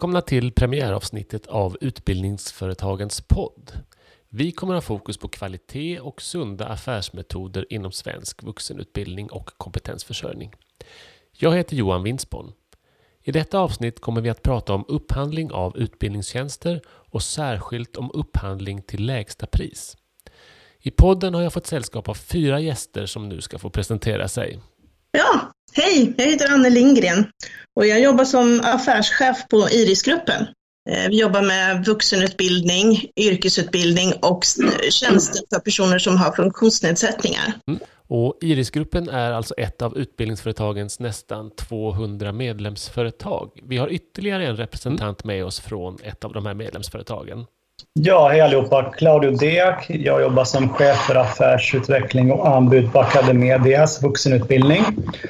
Välkomna till premiäravsnittet av Utbildningsföretagens podd. Vi kommer ha fokus på kvalitet och sunda affärsmetoder inom svensk vuxenutbildning och kompetensförsörjning. Jag heter Johan Winsborn. I detta avsnitt kommer vi att prata om upphandling av utbildningstjänster och särskilt om upphandling till lägsta pris. I podden har jag fått sällskap av fyra gäster som nu ska få presentera sig. Ja, hej! Jag heter Anne Lindgren och jag jobbar som affärschef på Irisgruppen. Eh, vi jobbar med vuxenutbildning, yrkesutbildning och tjänster för personer som har funktionsnedsättningar. Mm. Och Irisgruppen är alltså ett av utbildningsföretagens nästan 200 medlemsföretag. Vi har ytterligare en representant med oss från ett av de här medlemsföretagen. Ja, hej allihopa. Claudio Deak. Jag jobbar som chef för affärsutveckling och anbud på Academedias vuxenutbildning.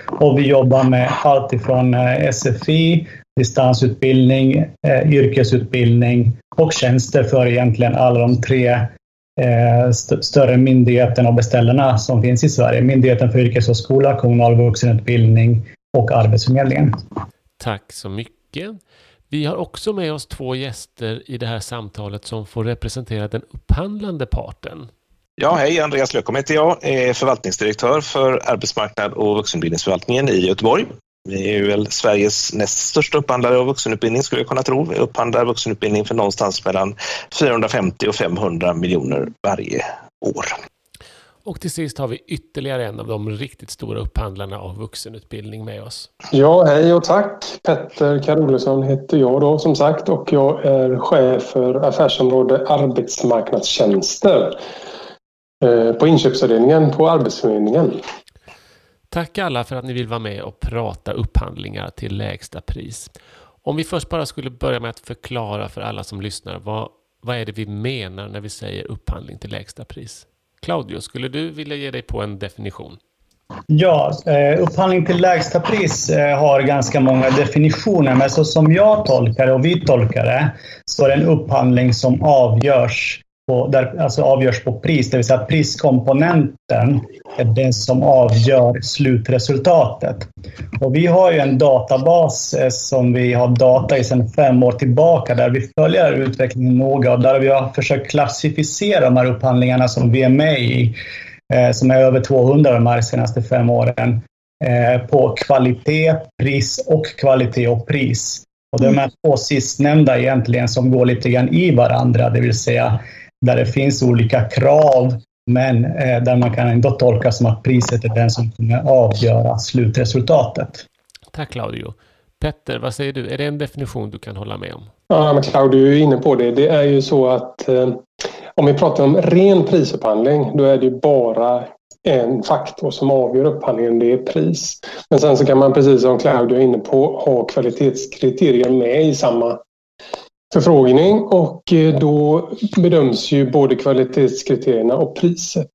Och vi jobbar med allt ifrån eh, SFI, distansutbildning, eh, yrkesutbildning och tjänster för egentligen alla de tre eh, st större myndigheterna och beställarna som finns i Sverige. Myndigheten för yrkeshögskola, kommunal vuxenutbildning och Arbetsförmedlingen. Tack så mycket. Vi har också med oss två gäster i det här samtalet som får representera den upphandlande parten. Ja, hej, Andreas Lökom heter jag, är förvaltningsdirektör för arbetsmarknad och vuxenutbildningsförvaltningen i Göteborg. Vi är väl Sveriges näst största upphandlare av vuxenutbildning skulle jag kunna tro. Vi upphandlar vuxenutbildning för någonstans mellan 450 och 500 miljoner varje år. Och till sist har vi ytterligare en av de riktigt stora upphandlarna av vuxenutbildning med oss. Ja, hej och tack. Petter Karolesson heter jag då som sagt och jag är chef för affärsområde arbetsmarknadstjänster eh, på inköpsavdelningen på Arbetsförmedlingen. Tack alla för att ni vill vara med och prata upphandlingar till lägsta pris. Om vi först bara skulle börja med att förklara för alla som lyssnar vad, vad är det vi menar när vi säger upphandling till lägsta pris? Claudio, skulle du vilja ge dig på en definition? Ja, eh, upphandling till lägsta pris eh, har ganska många definitioner, men så som jag tolkar det och vi tolkar det, så är det en upphandling som avgörs på, där, alltså avgörs på pris, det vill säga priskomponenten är den som avgör slutresultatet. Och vi har ju en databas eh, som vi har data i sedan fem år tillbaka där vi följer utvecklingen noga och där vi har försökt klassificera de här upphandlingarna som vi är med i, eh, som är över 200 de här senaste fem åren, eh, på kvalitet, pris och kvalitet och pris. Och det är de här två sistnämnda egentligen som går lite grann i varandra, det vill säga där det finns olika krav men eh, där man kan ändå tolka som att priset är den som kommer avgöra slutresultatet. Tack Claudio. Petter, vad säger du? Är det en definition du kan hålla med om? Ja, men Claudio är inne på det. Det är ju så att eh, om vi pratar om ren prisupphandling, då är det ju bara en faktor som avgör upphandlingen, det är pris. Men sen så kan man precis som Claudio är inne på ha kvalitetskriterier med i samma förfrågning och eh, då bedöms ju både kvalitetskriterierna och priset.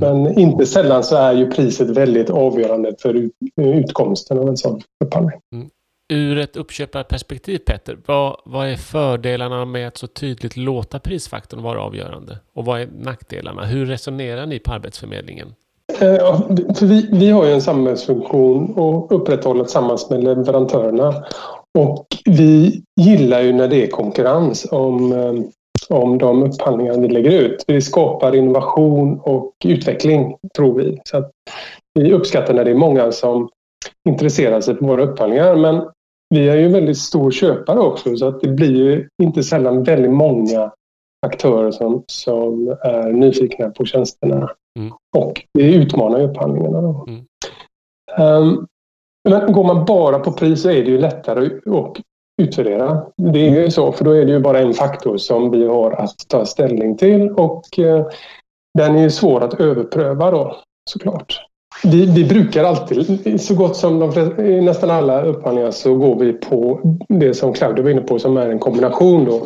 Mm. Men inte sällan så är ju priset väldigt avgörande för utkomsten av en sån upphandling. Mm. Ur ett uppköparperspektiv Petter, vad, vad är fördelarna med att så tydligt låta prisfaktorn vara avgörande? Och vad är nackdelarna? Hur resonerar ni på Arbetsförmedlingen? Eh, för vi, vi har ju en samhällsfunktion och upprätthåller tillsammans med leverantörerna. Och vi gillar ju när det är konkurrens om, eh, om de upphandlingar vi lägger ut. Det skapar innovation och utveckling, tror vi. Så vi uppskattar när det är många som intresserar sig för våra upphandlingar. Men vi är ju en väldigt stor köpare också så att det blir ju inte sällan väldigt många aktörer som, som är nyfikna på tjänsterna. Mm. Och det utmanar upphandlingarna. Då. Mm. Um, men går man bara på pris så är det ju lättare att utvärdera. Det är ju så, för då är det ju bara en faktor som vi har att ta ställning till och eh, den är ju svår att överpröva då såklart. Vi, vi brukar alltid, så gott som de i nästan alla upphandlingar så går vi på det som Claudia var inne på som är en kombination då.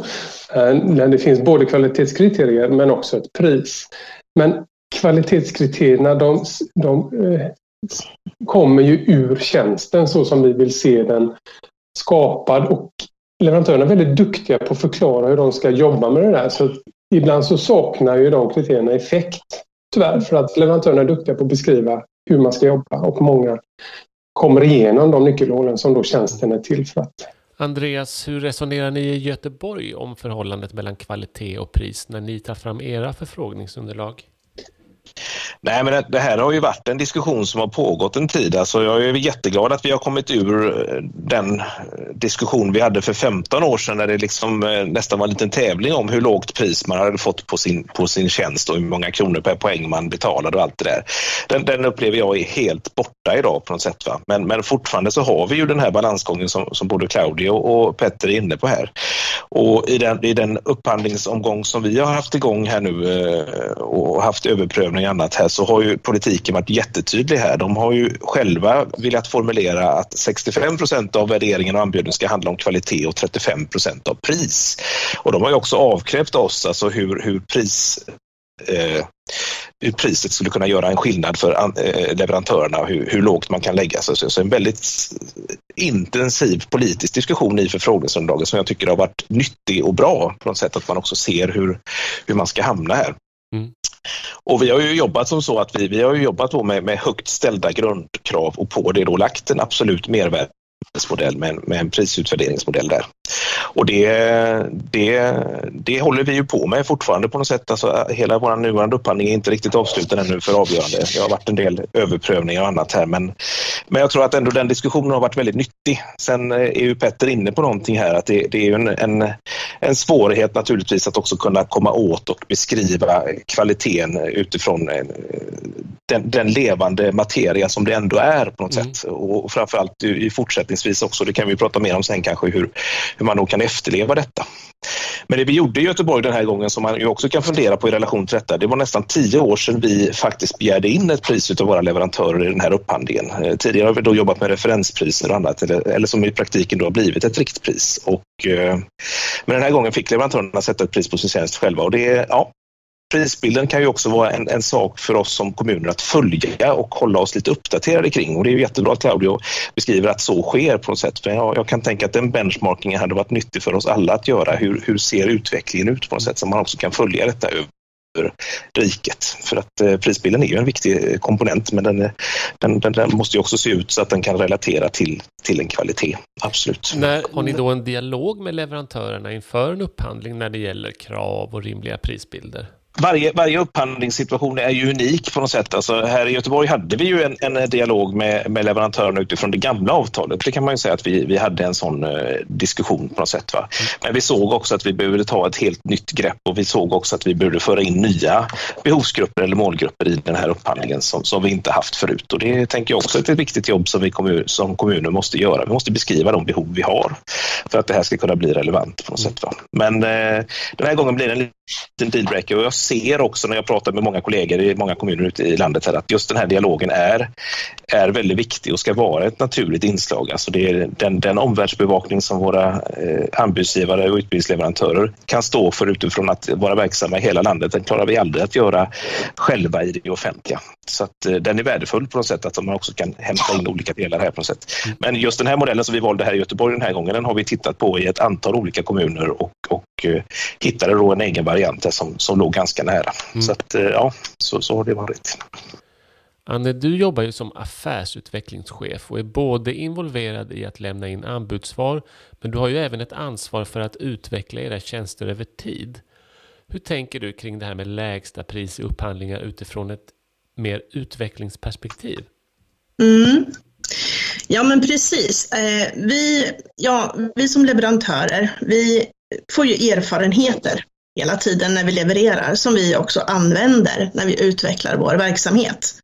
Eh, där det finns både kvalitetskriterier men också ett pris. Men kvalitetskriterierna de, de eh, kommer ju ur tjänsten så som vi vill se den skapad och leverantörerna är väldigt duktiga på att förklara hur de ska jobba med det där. Så ibland så saknar ju de kriterierna effekt tyvärr för att leverantörerna är duktiga på att beskriva hur man ska jobba och många kommer igenom de nyckelhålen som då tjänsten är till för att Andreas, hur resonerar ni i Göteborg om förhållandet mellan kvalitet och pris när ni tar fram era förfrågningsunderlag? Nej, men det här har ju varit en diskussion som har pågått en tid. Alltså jag är jätteglad att vi har kommit ur eh, den diskussion vi hade för 15 år sedan när det liksom eh, nästan var en liten tävling om hur lågt pris man hade fått på sin, på sin tjänst och hur många kronor per poäng man betalade och allt det där. Den, den upplever jag är helt borta idag på något sätt. Va? Men, men fortfarande så har vi ju den här balansgången som, som både Claudio och Petter är inne på här. Och i den, i den upphandlingsomgång som vi har haft igång här nu eh, och haft överprövning någonting annat här så har ju politiken varit jättetydlig här. De har ju själva velat formulera att 65 procent av värderingen och anbuden ska handla om kvalitet och 35 procent av pris. Och de har ju också avkrävt oss alltså hur, hur pris eh, hur priset skulle kunna göra en skillnad för eh, leverantörerna och hur, hur lågt man kan lägga sig. Så en väldigt intensiv politisk diskussion i förfrågningsunderlaget som jag tycker har varit nyttig och bra på något sätt att man också ser hur, hur man ska hamna här. Mm. Och vi har ju jobbat som så att vi, vi har jobbat med, med högt ställda grundkrav och på det då lagt en absolut mervärde modell med, med en prisutvärderingsmodell där. Och det, det, det håller vi ju på med fortfarande på något sätt. Alltså, hela vår nuvarande upphandling är inte riktigt avslutad ännu för avgörande. Det har varit en del överprövningar och annat här men, men jag tror att ändå den diskussionen har varit väldigt nyttig. Sen är ju Petter inne på någonting här att det, det är en, en, en svårighet naturligtvis att också kunna komma åt och beskriva kvaliteten utifrån den, den levande materia som det ändå är på något mm. sätt. Och framförallt i fortsättningsvis också, det kan vi prata mer om sen kanske, hur, hur man då kan efterleva detta. Men det vi gjorde i Göteborg den här gången som man ju också kan fundera på i relation till detta, det var nästan tio år sedan vi faktiskt begärde in ett pris av våra leverantörer i den här upphandlingen. Eh, tidigare har vi då jobbat med referenspriser och annat, eller, eller som i praktiken då har blivit ett riktpris. Och, eh, men den här gången fick leverantörerna sätta ett pris på sin tjänst själva och det, ja, prisbilden kan ju också vara en, en, sak för oss som kommuner att följa och hålla oss lite uppdaterade kring. Och det är jättebra att Claudio beskriver att så sker på något sätt. För jag, jag kan tänka att den benchmarkingen hade varit nyttig för oss alla att göra. Hur, hur ser utvecklingen ut på något sätt så man också kan följa detta över riket. För att eh, prisbilden är ju en viktig eh, komponent men den, eh, den, den, den, måste ju också se ut så att den kan relatera till, till en kvalitet. Absolut. När, har ni då en dialog med leverantörerna inför en upphandling när det gäller krav och rimliga prisbilder? Varje, varje upphandlingssituation är ju unik på något sätt. Alltså här i Göteborg hade vi ju en, en dialog med, med leverantörerna utifrån det gamla avtalet. Det kan man ju säga att vi, vi hade en sån eh, diskussion på något sätt. Va? Men vi såg också att vi behövde ta ett helt nytt grepp och vi såg också att vi behövde föra in nya behovsgrupper eller målgrupper i den här upphandlingen som, som vi inte haft förut. Och det tänker jag också är ett viktigt jobb som vi kommun, som kommuner måste göra. Vi måste beskriva de behov vi har för att det här ska kunna bli relevant på något sätt. Va? Men eh, den här gången blir det en dealbreaker och jag ser också när jag pratar med många kollegor i många kommuner ute i landet här, att just den här dialogen är, är väldigt viktig och ska vara ett naturligt inslag. Alltså det är den, den omvärldsbevakning som våra eh, anbudsgivare och utbildningsleverantörer kan stå för utifrån att vara verksamma i hela landet, den klarar vi aldrig att göra själva i det offentliga. Så att, eh, den är värdefull på något sätt att man också kan hämta in olika delar här på något sätt. Men just den här modellen som vi valde här i Göteborg den här gången, den har vi tittat på i ett antal olika kommuner och, och eh, hittade då en egen variant som, som låg ganska nära. Mm. Så att, eh, ja, så, så har det varit. Anne, du jobbar ju som affärsutvecklingschef och är både involverad i att lämna in anbudssvar, men du har ju även ett ansvar för att utveckla era tjänster över tid. Hur tänker du kring det här med lägsta pris i upphandlingar utifrån ett mer utvecklingsperspektiv? Mm. Ja, men precis. Eh, vi, ja, vi som leverantörer, vi får ju erfarenheter hela tiden när vi levererar som vi också använder när vi utvecklar vår verksamhet.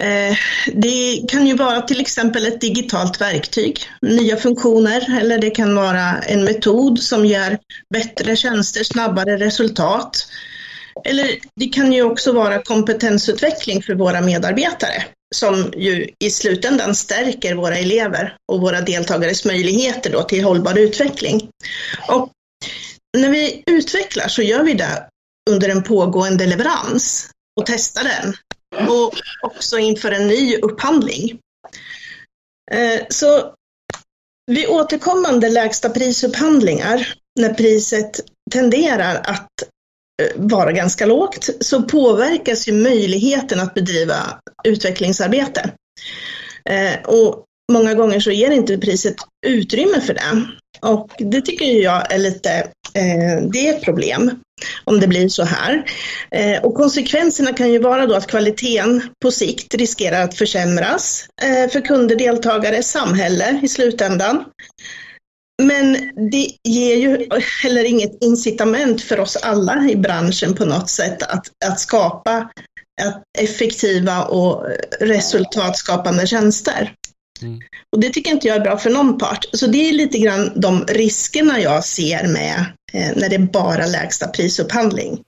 Eh, det kan ju vara till exempel ett digitalt verktyg, nya funktioner, eller det kan vara en metod som ger bättre tjänster, snabbare resultat. Eller det kan ju också vara kompetensutveckling för våra medarbetare som ju i slutändan stärker våra elever och våra deltagares möjligheter då till hållbar utveckling. Och när vi utvecklar så gör vi det under en pågående leverans och testar den. Och också inför en ny upphandling. Eh, så vid återkommande lägsta prisupphandlingar, när priset tenderar att Eh, vara ganska lågt, så påverkas ju möjligheten att bedriva utvecklingsarbete. Eh, och många gånger så ger inte priset utrymme för det. Och det tycker jag är lite, eh, det är ett problem om det blir så här. Och konsekvenserna kan ju vara då att kvaliteten på sikt riskerar att försämras för kunder, deltagare, samhälle i slutändan. Men det ger ju heller inget incitament för oss alla i branschen på något sätt att, att skapa effektiva och resultatskapande tjänster. Mm. Och det tycker inte jag är bra för någon part. Så det är lite grann de riskerna jag ser med eh, när det är bara lägsta prisupphandling.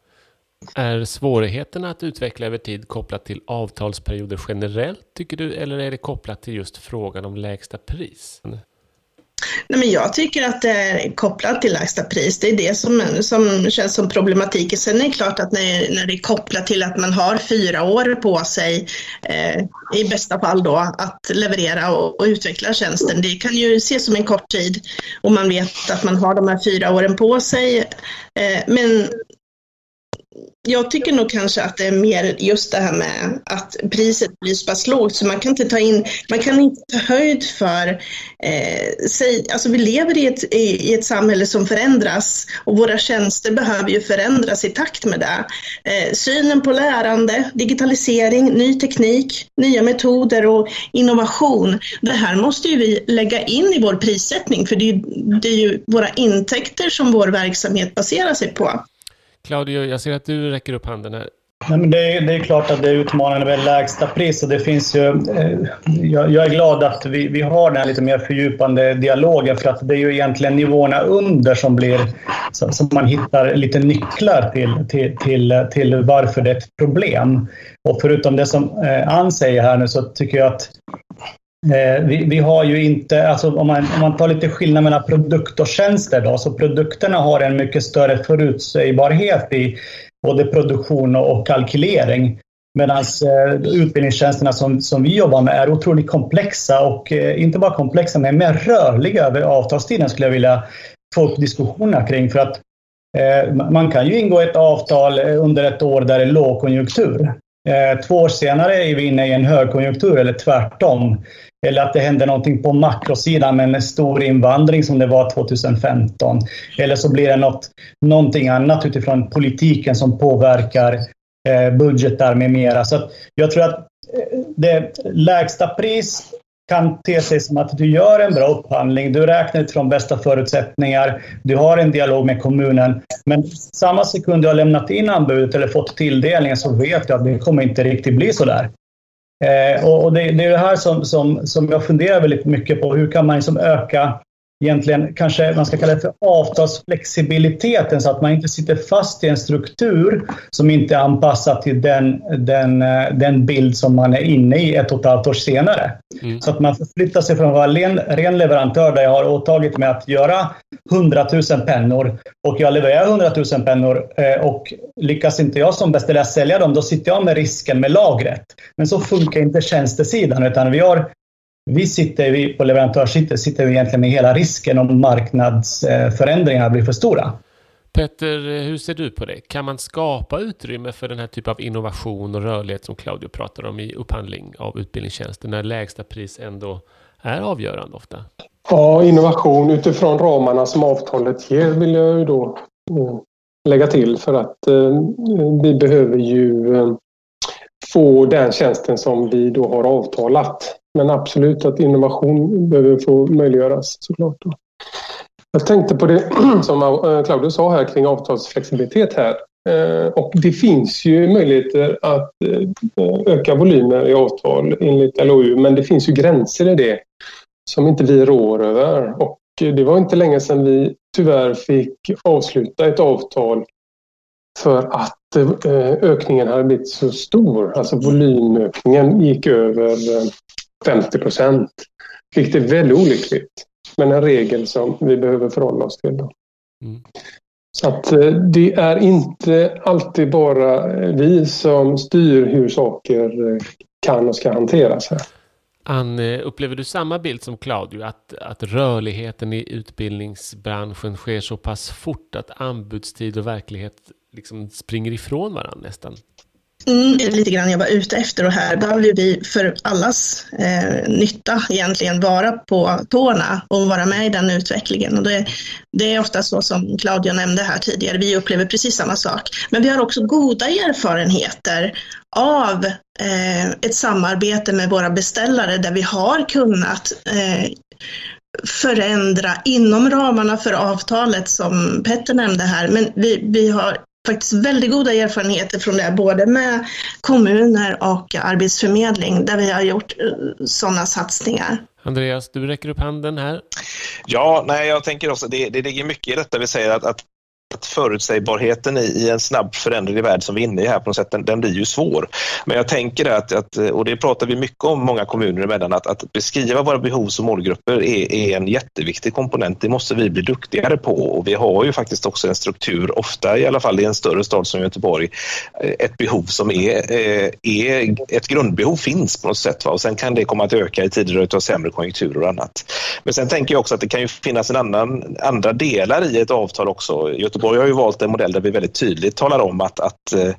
Är svårigheterna att utveckla över tid kopplat till avtalsperioder generellt, tycker du, eller är det kopplat till just frågan om lägsta pris? Nej, men jag tycker att det är kopplat till lägsta pris. Det är det som, som känns som problematiken. Sen är det klart att när, när det är kopplat till att man har fyra år på sig, eh, i bästa fall då, att leverera och, och, utveckla tjänsten. Det kan ju ses som en kort tid och man vet att man har de här fyra åren på sig. Eh, men jag tycker nog kanske att det är mer just det här med att priset blir så pass lågt så man kan inte ta in, man kan inte ta höjd för, eh, säg, alltså vi lever i ett, i, ett samhälle som förändras och våra tjänster behöver ju förändras i takt med det. Eh, synen på lärande, digitalisering, ny teknik, nya metoder och innovation. Det här måste ju vi lägga in i vår prissättning för det är, det är ju våra intäkter som vår verksamhet baserar sig på. Claudio, jag ser att du räcker upp handen här. Nej, men det, är, det är klart att det är utmanande med lägsta pris och det finns ju... Eh, jag, jag, är glad att vi, vi har den här lite mer fördjupande dialogen för att det är ju egentligen nivåerna under som blir... Som, man hittar lite nycklar till, till, till, till varför det är ett problem. Och förutom det som eh, Ann säger här nu så tycker jag att Eh, vi, vi, har ju inte, alltså om man, om man tar lite skillnad mellan produkt och tjänster då, så produkterna har en mycket större förutsägbarhet i både produktion och kalkylering. Medan eh, utbildningstjänsterna som, som vi jobbar med är otroligt komplexa och eh, inte bara komplexa men mer rörliga över avtalstiden skulle jag vilja få upp diskussioner kring. För att eh, man kan ju ingå ett avtal eh, under ett år där det är lågkonjunktur. Eh, två år senare är vi inne i en högkonjunktur eller tvärtom. Eller att det händer någonting på makrosidan med en stor invandring som det var 2015. Eller så blir det något, någonting annat utifrån politiken som påverkar eh, budgetar med mera. Så jag tror att eh, det lägsta pris kan te sig som att du gör en bra upphandling, du räknar utifrån bästa förutsättningar, du har en dialog med kommunen. Men samma sekund du har lämnat in anbudet eller fått tilldelningen så vet du att det kommer inte riktigt bli så där. Eh, och, det, det, är det här som, som, som jag funderar väldigt mycket på. Hur kan man liksom öka egentligen kanske man ska kalla det för avtalsflexibiliteten så att man inte sitter fast i en struktur som inte är anpassad till den, den, den bild som man är inne i ett och ett halvt år senare. Mm. Så att man förflyttar sig från att vara ren, ren leverantör där jag har åtagit mig att göra 100 000 pennor och jag levererar 100 000 pennor eh, och lyckas inte jag som beställare sälja dem, då sitter jag med risken med lagret. Men så funkar inte tjänstesidan utan vi har vi sitter vi på leverantörssidan sitter vi egentligen med hela risken om marknadsförändringarna blir för stora. Petter, hur ser du på det? Kan man skapa utrymme för den här typen av innovation och rörlighet som Claudio pratar om i upphandling av utbildningstjänster när lägsta pris ändå är avgörande ofta? Ja, innovation utifrån ramarna som avtalet ger vill jag ju då mm, lägga till för att eh, vi behöver ju eh, få den tjänsten som vi då har avtalat. Men absolut att innovation behöver få möjliggöras såklart. Jag tänkte på det som eh, Claudio sa här kring avtalsflexibilitet här. Eh, och det finns ju möjligheter att eh, öka volymer i avtal enligt LOU, men det finns ju gränser i det som inte vi rår över. Och det var inte länge sedan vi tyvärr fick avsluta ett avtal för att ökningen hade blivit så stor. Alltså volymökningen gick över 50 procent. Vilket är väldigt olyckligt. Men en regel som vi behöver förhålla oss till. Mm. Så att eh, det är inte alltid bara vi som styr hur saker eh, kan och ska hanteras här. Ann, upplever du samma bild som Claudio, att, att rörligheten i utbildningsbranschen sker så pass fort att anbudstid och verklighet liksom springer ifrån varandra nästan? Mm, lite grann jag var ute efter och här behöver vi för allas eh, nytta egentligen vara på tårna och vara med i den utvecklingen. Och det, det är ofta så som Claudia nämnde här tidigare, vi upplever precis samma sak. Men vi har också goda erfarenheter av eh, ett samarbete med våra beställare där vi har kunnat eh, förändra inom ramarna för avtalet som Petter nämnde här. Men vi, vi har faktiskt väldigt goda erfarenheter från det, både med kommuner och arbetsförmedling, där vi har gjort eh, sådana satsningar. Andreas, du räcker upp handen här. Ja, nej, jag tänker också, det, det ligger mycket i detta vi säger att, att att förutsägbarheten i, i en snabb föränderlig värld som vi är inne i här på något sätt, den, den blir ju svår. Men jag tänker att, att, och det pratar vi mycket om många kommuner emellan, att, att beskriva våra behov som målgrupper är, är, en jätteviktig komponent. Det måste vi bli duktigare på och vi har ju faktiskt också en struktur, ofta i alla fall i en större stad som Göteborg, eh, ett behov som är, eh, är ett grundbehov finns på något sätt. Va? Och sen kan det komma att öka i tider av sämre konjunkturer och annat. Men sen tänker jag också att det kan ju finnas en annan, andra delar i ett avtal också. Göteborg Göteborg har ju valt en modell där vi väldigt tydligt talar om att, att eh,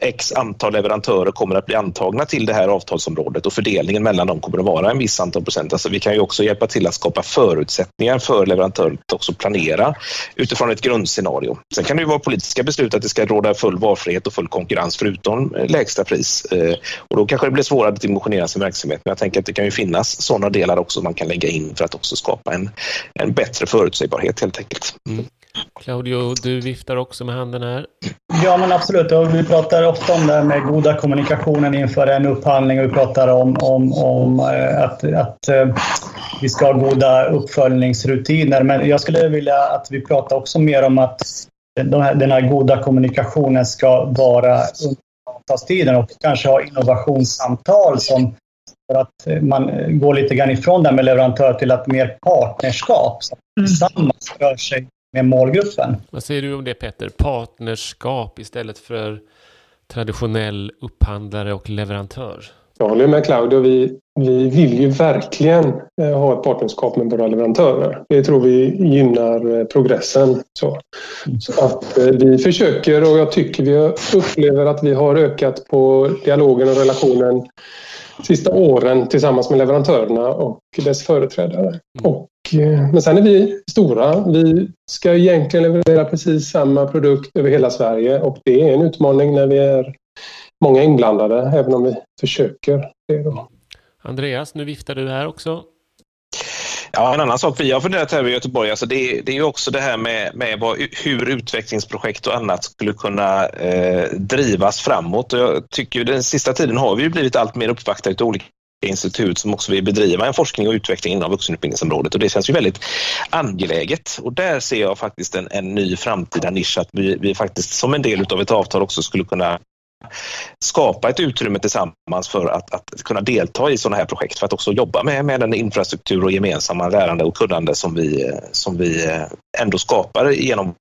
X antal leverantörer kommer att bli antagna till det här avtalsområdet och fördelningen mellan dem kommer att vara en viss antal procent. Alltså vi kan ju också hjälpa till att skapa förutsättningar för leverantörer att också planera utifrån ett grundscenario. Sen kan det ju vara politiska beslut att det ska råda full valfrihet och full konkurrens förutom eh, lägsta pris. Eh, och då kanske det blir svårare att dimensionera sin verksamhet. Men jag tänker att det kan ju finnas sådana delar också man kan lägga in för att också skapa en, en bättre förutsägbarhet helt enkelt. Mm. Claudio, du viftar också med handen här. Ja, men absolut. Och vi pratar ofta om det här med goda kommunikationen inför en upphandling och vi pratar om, om, om eh, att, att eh, vi ska ha goda uppföljningsrutiner. Men jag skulle vilja att vi pratar också mer om att den här, den här goda kommunikationen ska vara under avtalstiden och kanske ha innovationssamtal som för att man går lite grann ifrån det med leverantör till att mer partnerskap. Så mm. tillsammans rör sig med målgruppen. Vad säger du om det Peter? Partnerskap istället för traditionell upphandlare och leverantör? Jag håller med Claudio. Vi, vi vill ju verkligen eh, ha ett partnerskap med våra leverantörer. Det tror vi gynnar eh, progressen. Så, så att eh, vi försöker och jag tycker vi upplever att vi har ökat på dialogen och relationen sista åren tillsammans med leverantörerna och dess företrädare. Mm. Och men sen är vi stora. Vi ska egentligen leverera precis samma produkt över hela Sverige och det är en utmaning när vi är många inblandade, även om vi försöker det. Då. Andreas, nu viftar du här också. Ja, en annan sak vi har funderat här i Göteborg, alltså det, det är ju också det här med, med vad, hur utvecklingsprojekt och annat skulle kunna eh, drivas framåt. Och jag tycker den sista tiden har vi ju blivit allt mer uppvaktade av olika institut som också vill bedriva en forskning och utveckling inom vuxenutbildningsområdet och det känns ju väldigt angeläget. Och där ser jag faktiskt en, en ny framtida nisch att vi, vi faktiskt som en del av ett avtal också skulle kunna skapa ett utrymme tillsammans för att, att kunna delta i sådana här projekt för att också jobba med, med den infrastruktur och gemensamma lärande och kunnande som vi, som vi ändå skapar genom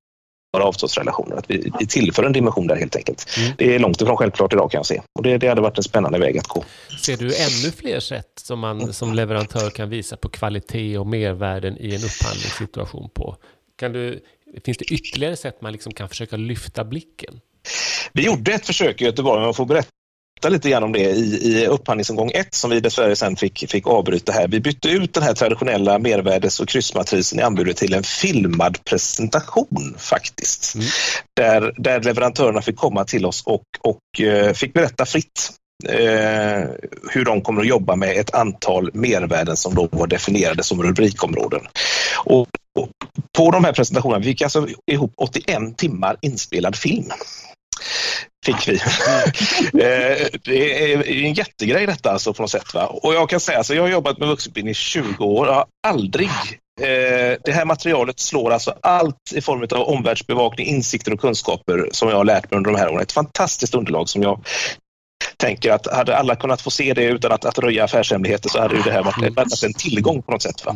våra avtalsrelationer. Att vi, vi tillför en dimension där helt enkelt. Mm. Det är långt ifrån självklart idag kan jag se. Och det, det hade varit en spännande väg att gå. Ser du ännu fler sätt som man som leverantör kan visa på kvalitet och mervärden i en upphandlingssituation på? Kan du, finns det ytterligare sätt man liksom kan försöka lyfta blicken? Vi gjorde ett försök i Göteborg, om jag får berätta lite grann om det i, i upphandlingsomgång 1 som vi dessvärre sen fick, fick avbryta här. Vi bytte ut den här traditionella mervärdes och kryssmatrisen i anbudet till en filmad presentation faktiskt. Mm. Där, där leverantörerna fick komma till oss och, och uh, fick berätta fritt eh, hur de kommer att jobba med ett antal mervärden som då var definierade som rubrikområden. Och, och på de här presentationerna, vi fick alltså ihop 81 timmar inspelad film fick vi. Eh, det är en jättegrej detta alltså på något sätt. Va? Och jag kan säga, alltså, jag har jobbat med vuxenutbildning i 20 år. Jag har aldrig eh, det här materialet slår alltså allt i form av omvärldsbevakning, insikter och kunskaper som jag har lärt mig under de här åren. Ett fantastiskt underlag som jag tänker att hade alla kunnat få se det utan att, att röja affärshemligheter så hade ju det här varit, varit en tillgång på något sätt. Va?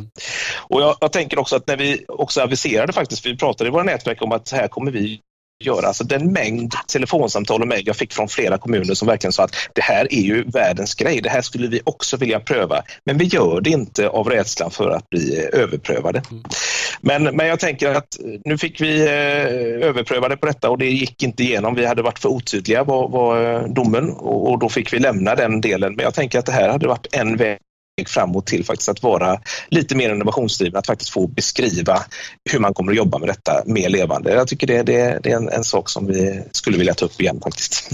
Och jag, jag, tänker också att när vi också aviserade faktiskt, vi pratade i våra nätverk om att här kommer vi göra. Alltså den mängd telefonsamtal och mejl jag fick från flera kommuner som verkligen sa att det här är ju världens grej. Det här skulle vi också vilja pröva. Men vi gör det inte av rädslan för att bli överprövade. Mm. Men, men jag tänker att nu fick vi eh, överprövade på detta och det gick inte igenom. Vi hade varit för otydliga var, var eh, domen och, och då fick vi lämna den delen. Men jag tänker att det här hade varit en väg framåt till faktiskt att vara lite mer innovationsdriven, att faktiskt få beskriva hur man kommer att jobba med detta mer levande. Jag tycker det, det, det är en, en, sak som vi skulle vilja ta upp igen faktiskt.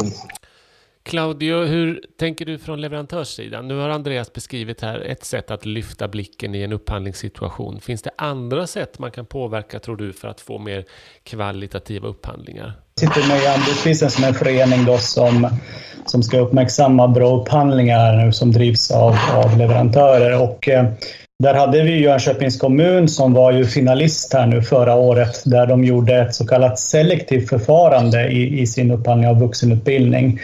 Claudio, hur tänker du från leverantörssidan? Nu har Andreas beskrivit här ett sätt att lyfta blicken i en upphandlingssituation. Finns det andra sätt man kan påverka, tror du, för att få mer kvalitativa upphandlingar? Jag sitter med i anbudsprisen som en förening då som, som ska uppmärksamma bra upphandlingar nu som drivs av, av leverantörer. Och, eh, där hade vi Jönköpings kommun som var ju finalist här nu förra året där de gjorde ett så kallat selektivt förfarande i, i sin upphandling av vuxenutbildning.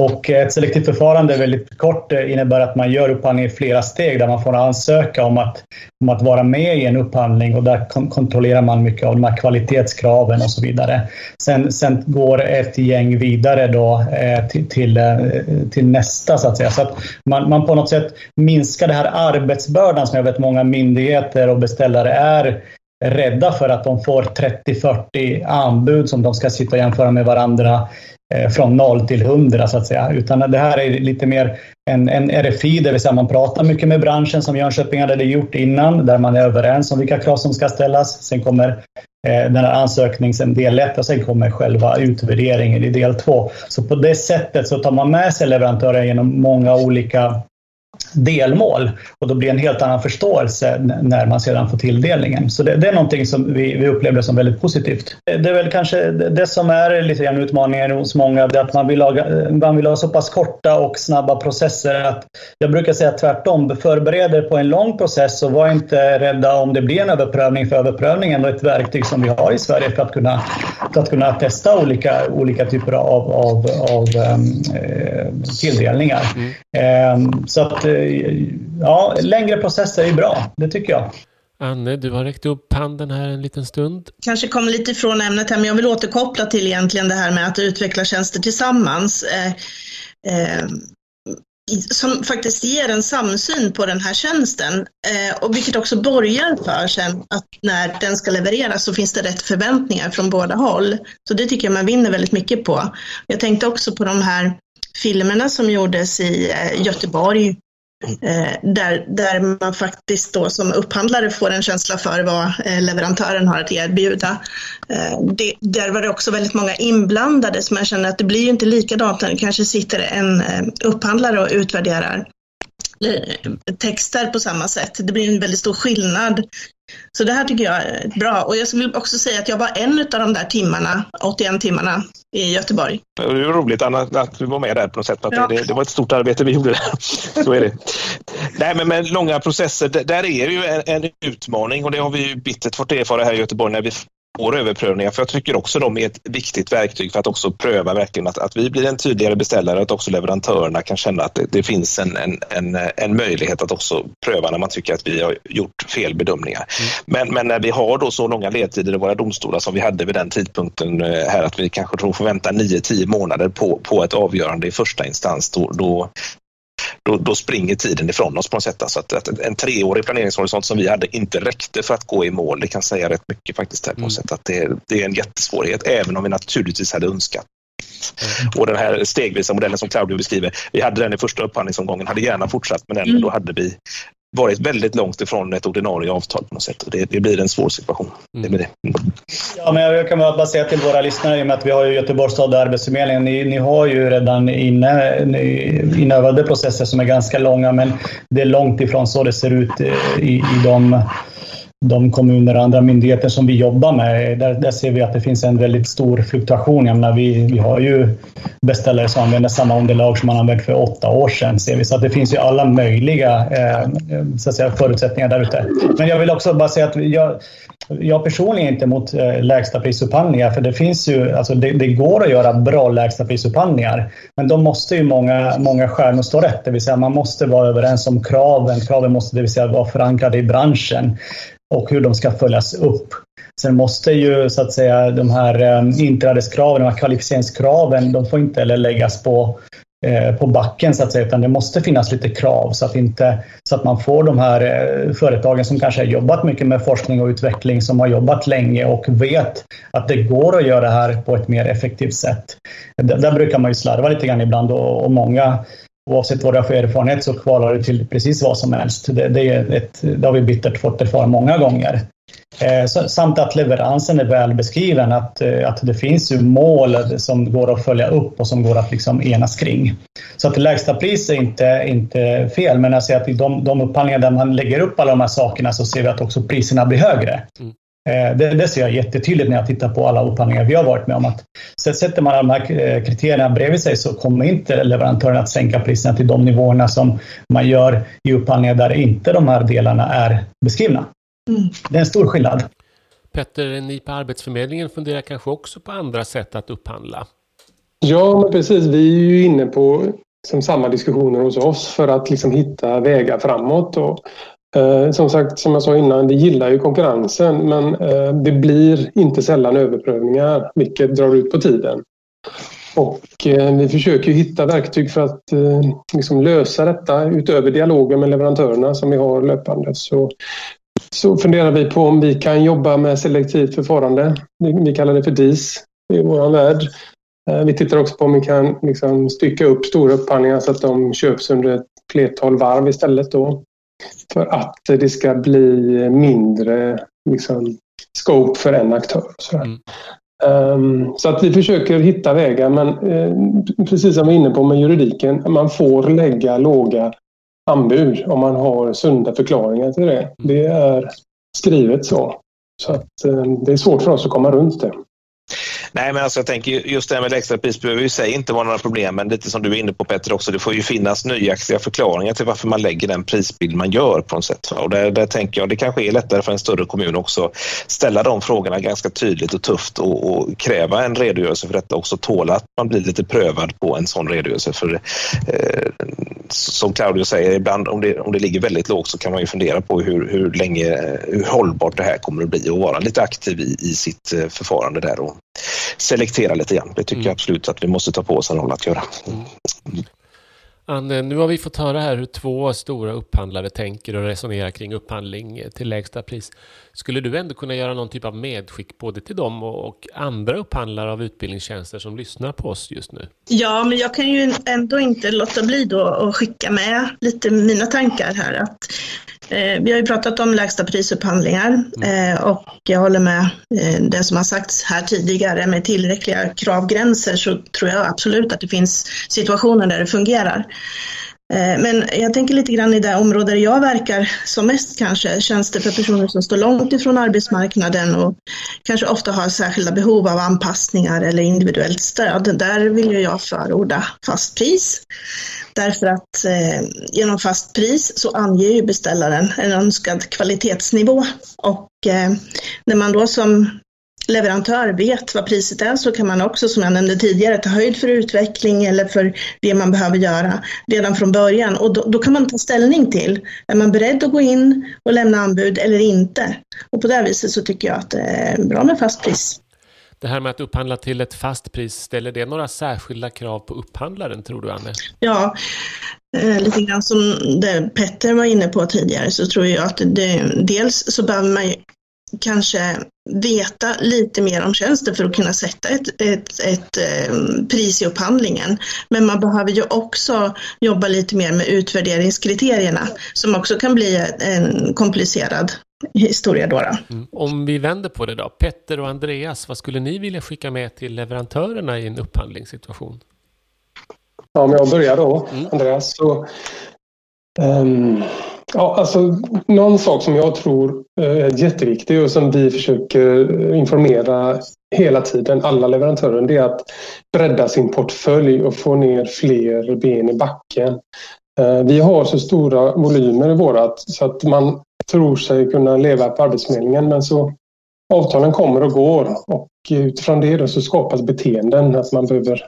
Och ett selektivt förfarande väldigt kort innebär att man gör upphandling i flera steg där man får ansöka om att, om att vara med i en upphandling och där kontrollerar man mycket av de här kvalitetskraven och så vidare. Sen, sen går ett gäng vidare då eh, till, till, eh, till, nästa så att säga. Så att man, man på något sätt minskar det här arbetsbördan som jag vet många myndigheter och beställare är rädda för att de får 30-40 anbud som de ska sitta och jämföra med varandra eh, från noll till hundra så att säga. Utan det här är lite mer en, en RFI, det vill säga man pratar mycket med branschen som Jönköping hade gjort innan, där man är överens om vilka krav som ska ställas. Sen kommer eh, den här ansökningen del 1 och sen kommer själva utvärderingen i del 2. Så på det sättet så tar man med sig leverantörer genom många olika delmål och då blir det en helt annan förståelse när man sedan får tilldelningen. Så det, det är någonting som vi, vi upplever som väldigt positivt. Det är väl kanske det som är lite grann utmaningen hos många, det är att man vill, ha, man vill ha så pass korta och snabba processer. Att jag brukar säga tvärtom, förbered er på en lång process och var inte rädda om det blir en överprövning, för överprövningen är ett verktyg som vi har i Sverige för att kunna, för att kunna testa olika, olika typer av, av, av um, tilldelningar. Mm. Um, så att ja, längre processer är bra. Det tycker jag. Anne, du har räckt upp handen här en liten stund. Kanske kom lite ifrån ämnet här, men jag vill återkoppla till egentligen det här med att utveckla tjänster tillsammans. Eh, eh, som faktiskt ger en samsyn på den här tjänsten eh, och vilket också borgar för sen att när den ska levereras så finns det rätt förväntningar från båda håll. Så det tycker jag man vinner väldigt mycket på. Jag tänkte också på de här filmerna som gjordes i eh, Göteborg Eh, Eh, där, där man faktiskt då som upphandlare får en känsla för vad eh, leverantören har att erbjuda. Eh, det, där var det också väldigt många inblandade som jag känner att det blir ju inte likadant när det kanske sitter en eh, upphandlare och utvärderar eh, texter på samma sätt. Det blir en väldigt stor skillnad så det här tycker jag är bra. Och jag vill också säga att jag var en av de där timmarna, 81 timmarna i Göteborg. Det var roligt Anna, att du var med där på något sätt. Ja. Det, det, var ett stort arbete vi gjorde där. Så är det. Nej, men med långa processer, där är det ju en, en utmaning och det har vi ju bittert fått erfara här i Göteborg när vi får överprövningar. För jag tycker också de är ett viktigt verktyg för att också pröva verkligen att, att vi blir en tydligare beställare att också leverantörerna kan känna att det, det finns en, en, en, en, möjlighet att också pröva när man tycker att vi har gjort fel bedömningar. Mm. Men, men när vi har då så långa ledtider i våra domstolar som vi hade vid den tidpunkten eh, här att vi kanske tror får vänta 9-10 månader på, på ett avgörande i första instans, då, då, då, då springer tiden ifrån oss på något sätt. Alltså att, att en treårig planeringshorisont som vi hade inte räckte för att gå i mål. Det kan säga rätt mycket faktiskt här på något mm. sätt. Att det, det är en jättesvårighet, även om vi naturligtvis hade önskat Mm. Och den här stegvisa modellen som Claudio beskriver, vi hade den i första upphandlingsomgången, hade gärna fortsatt med den, mm. men då hade vi varit väldigt långt ifrån ett ordinarie avtal på något sätt. Det, det blir en svår situation. Mm. Det det. Mm. Ja, men jag kan bara säga till våra lyssnare, i och med att vi har ju Göteborgs stad och Arbetsförmedlingen, ni, ni har ju redan inne, inövade processer som är ganska långa, men det är långt ifrån så det ser ut i, i de de kommuner och andra myndigheter som vi jobbar med, där, där ser vi att det finns en väldigt stor fluktuation. Jag menar, vi, vi har ju beställare som använder samma underlag som man använde för åtta år sedan. Ser vi. Så att det finns ju alla möjliga eh, så att säga, förutsättningar där ute. Men jag vill också bara säga att jag, jag personligen är inte emot eh, lägsta prisupphandlingar för det finns ju, alltså det, det, går att göra bra lägsta prisupphandlingar. Men då måste ju många, många stjärnor stå rätt, det vill säga man måste vara överens om kraven. Kraven måste det vill säga vara förankrade i branschen och hur de ska följas upp. Sen måste ju så att säga de här ehm, inträdeskraven, de här kvalificeringskraven, de får inte heller läggas på Eh, på backen så att säga, utan det måste finnas lite krav så att, inte, så att man får de här eh, företagen som kanske har jobbat mycket med forskning och utveckling, som har jobbat länge och vet att det går att göra det här på ett mer effektivt sätt. Där brukar man ju slarva lite grann ibland och, och många Oavsett vad du har för erfarenhet så kvalar du till precis vad som helst. Det, det, är ett, det har vi bittert fått erfara många gånger. Eh, samt att leveransen är väl beskriven, att, eh, att det finns ju mål som går att följa upp och som går att liksom enas kring. Så att lägsta pris är inte, inte fel, men jag ser att i de, de upphandlingar där man lägger upp alla de här sakerna så ser vi att också priserna blir högre. Mm. Eh, det, det, ser jag jättetydligt när jag tittar på alla upphandlingar vi har varit med om. Att sätter man de här kriterierna bredvid sig så kommer inte leverantören att sänka priserna till de nivåerna som man gör i upphandlingar där inte de här delarna är beskrivna. Mm. Det är en stor skillnad. Petter, ni på Arbetsförmedlingen funderar kanske också på andra sätt att upphandla? Ja, men precis. Vi är ju inne på liksom, samma diskussioner hos oss för att liksom, hitta vägar framåt. Och, eh, som sagt, som jag sa innan, vi gillar ju konkurrensen men eh, det blir inte sällan överprövningar vilket drar ut på tiden. Och eh, vi försöker hitta verktyg för att eh, liksom lösa detta utöver dialogen med leverantörerna som vi har löpande. Så så funderar vi på om vi kan jobba med selektivt förfarande. Vi, kallar det för DIS i vår värld. Eh, vi tittar också på om vi kan liksom stycka upp stora upphandlingar så att de köps under ett flertal varv istället. Då. För att det ska bli mindre liksom, scope för en aktör. Mm. Um, så att vi försöker hitta vägar men uh, precis som vi är inne på med juridiken, man får lägga låga anbud om man har sunda förklaringar till det. Mm. Det är skrivet så. Så att, eh, det är svårt för oss att komma runt det. Nej, men alltså jag tänker just det här med extrapris behöver ju sig inte vara några problem, men lite som du är inne på Petter också, det får ju finnas nöjaktiga förklaringar till varför man lägger den prisbild man gör på något sätt. Och där, där tänker jag det kanske är lättare för en större kommun också ställa de frågorna ganska tydligt och tufft och, och kräva en redogörelse för detta också tåla att man blir lite prövad på en sån redogörelse. För eh, som Claudio säger, ibland om det, om det ligger väldigt lågt så kan man ju fundera på hur, hur länge, eh, hur hållbart det här kommer att bli och vara lite aktiv i, i sitt eh, förfarande där och selektera lite grann. Det tycker mm. jag absolut att vi måste ta på oss en roll att göra. Mm. Anne, nu har vi fått höra här hur två stora upphandlare tänker och resonerar kring upphandling till lägsta pris. Skulle du ändå kunna göra någon typ av medskick både till dem och andra upphandlare av utbildningstjänster som lyssnar på oss just nu? Ja, men jag kan ju ändå inte låta bli då att skicka med lite mina tankar här. Att vi har ju pratat om lägsta prisupphandlingar mm. eh, och jag håller med eh, det som har sagts här tidigare med tillräckliga kravgränser så tror jag absolut att det finns situationer där det fungerar. Men jag tänker lite grann i det område där jag verkar som mest kanske, tjänster för personer som står långt ifrån arbetsmarknaden och kanske ofta har särskilda behov av anpassningar eller individuellt stöd. Där vill jag förorda fast pris. Därför att eh, genom fast pris så anger ju beställaren en önskad kvalitetsnivå och eh, när man då som leverantör vet vad priset är så kan man också, som jag nämnde tidigare, ta höjd för utveckling eller för det man behöver göra redan från början. Och då, då, kan man ta ställning till, är man beredd att gå in och lämna anbud eller inte? Och på det viset så tycker jag att det är bra med fast pris. Det här med att upphandla till ett fast pris, ställer det några särskilda krav på upphandlaren tror du Anne? Ja, eh, lite grann som det Petter var inne på tidigare så tror jag att det, dels så behöver man ju kanske veta lite mer om tjänsten för att kunna sätta ett, ett, ett, eh, pris i upphandlingen. Men man behöver ju också jobba lite mer med utvärderingskriterierna som också kan bli en komplicerad historia då. då. Mm. Om vi vänder på det då, Petter och Andreas, vad skulle ni vilja skicka med till leverantörerna i en upphandlingssituation? Ja, om jag börjar då, mm. Andreas. Så, um, ja, alltså, någon sak som jag tror eh, är jätteviktig och som vi försöker informera hela tiden, alla leverantörer, det är att bredda sin portfölj och få ner fler ben i backen. Eh, vi har så stora volymer i vårat så att man tror sig kunna leva på Arbetsförmedlingen men så avtalen kommer och går och utifrån det då så skapas beteenden att man behöver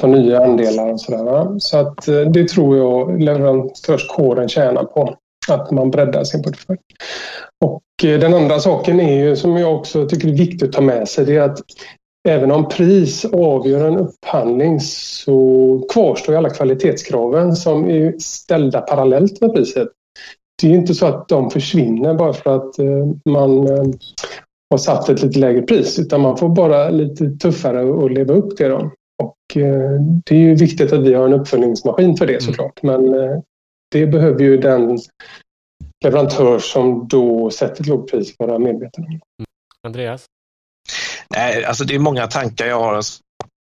ta nya andelar och sådär. Så att eh, det tror jag leverantörskåren tjänar på. att man breddar sin portfölj. Och eh, den andra saken är ju, som jag också tycker är viktigt att ta med sig, det är att även om pris avgör en upphandling så kvarstår alla kvalitetskraven som är ställda parallellt med priset. Det är inte så att de försvinner bara för att man har satt ett lite lägre pris utan man får bara lite tuffare att leva upp till dem. Och eh, det är ju viktigt att vi har en uppföljningsmaskin för det mm. såklart. Men eh, det behöver ju den leverantör som då sätter ett lågt pris vara medveten om. Andreas? Nej, alltså det är många tankar jag har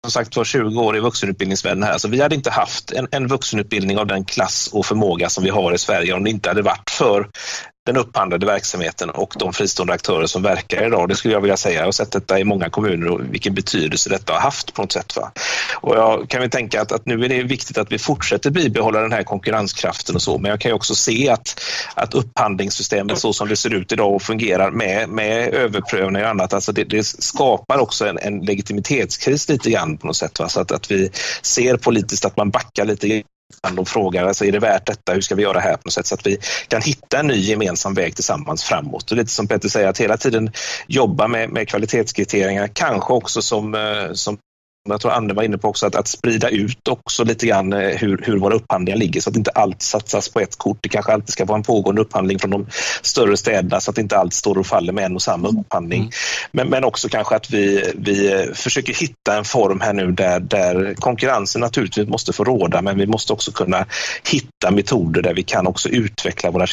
som sagt var 20 år i vuxenutbildningsvärlden här. så vi hade inte haft en, en vuxenutbildning av den klass och förmåga som vi har i Sverige om det inte hade varit för den upphandlade verksamheten och de fristående aktörer som verkar idag. Det skulle jag vilja säga. Jag har sett detta i många kommuner och vilken betydelse detta har haft på något sätt. Va? Och jag kan väl tänka att, att nu är det viktigt att vi fortsätter bibehålla den här konkurrenskraften och så. Men jag kan ju också se att, att upphandlingssystemet så som det ser ut idag och fungerar med, med överprövning och annat, alltså det, det skapar också en, en legitimitetskris lite grann på något sätt. Va? Så att, att vi ser politiskt att man backar lite och frågar alltså, är det värt detta, hur ska vi göra här på något sätt så att vi kan hitta en ny gemensam väg tillsammans framåt. Och lite som Peter säger, att hela tiden jobba med, med kvalitetskriterier, kanske också som, eh, som jag tror Anne var inne på också, att, att sprida ut också lite grann eh, hur, hur våra upphandlingar ligger så att inte allt satsas på ett kort. Det kanske alltid ska vara en pågående upphandling från de större städerna så att inte allt står och faller med en och samma mm. upphandling. Mm. Men, men också kanske att vi, vi försöker hitta en form här nu där, där konkurrensen naturligtvis måste få råda men vi måste också kunna hitta metoder där vi kan också utveckla våra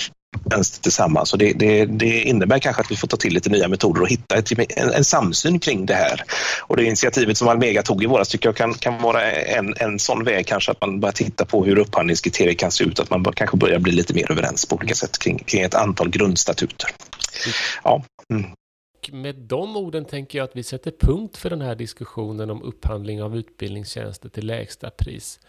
tjänster tillsammans. Och det, det, det, innebär kanske att vi får ta till lite nya metoder och hitta ett, en, en samsyn kring det här. Och det initiativet som Almega tog i våras tycker jag kan, kan vara en, en sån väg kanske att man börjar titta på hur upphandlingskriterier kan se ut, att man kanske börjar bli lite mer överens på olika sätt kring, kring ett antal grundstatuter. Ja. Mm. Med de orden tänker jag att vi sätter punkt för den här diskussionen om upphandling av utbildningstjänster till lägsta pris.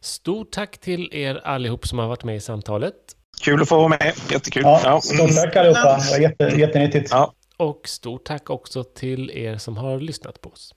Stort tack till er allihop som har varit med i samtalet. Kul att få vara med. Jättekul. Ja, ja. Stort tack allihopa. Det var jätte, jättenyttigt. Ja. Och stort tack också till er som har lyssnat på oss.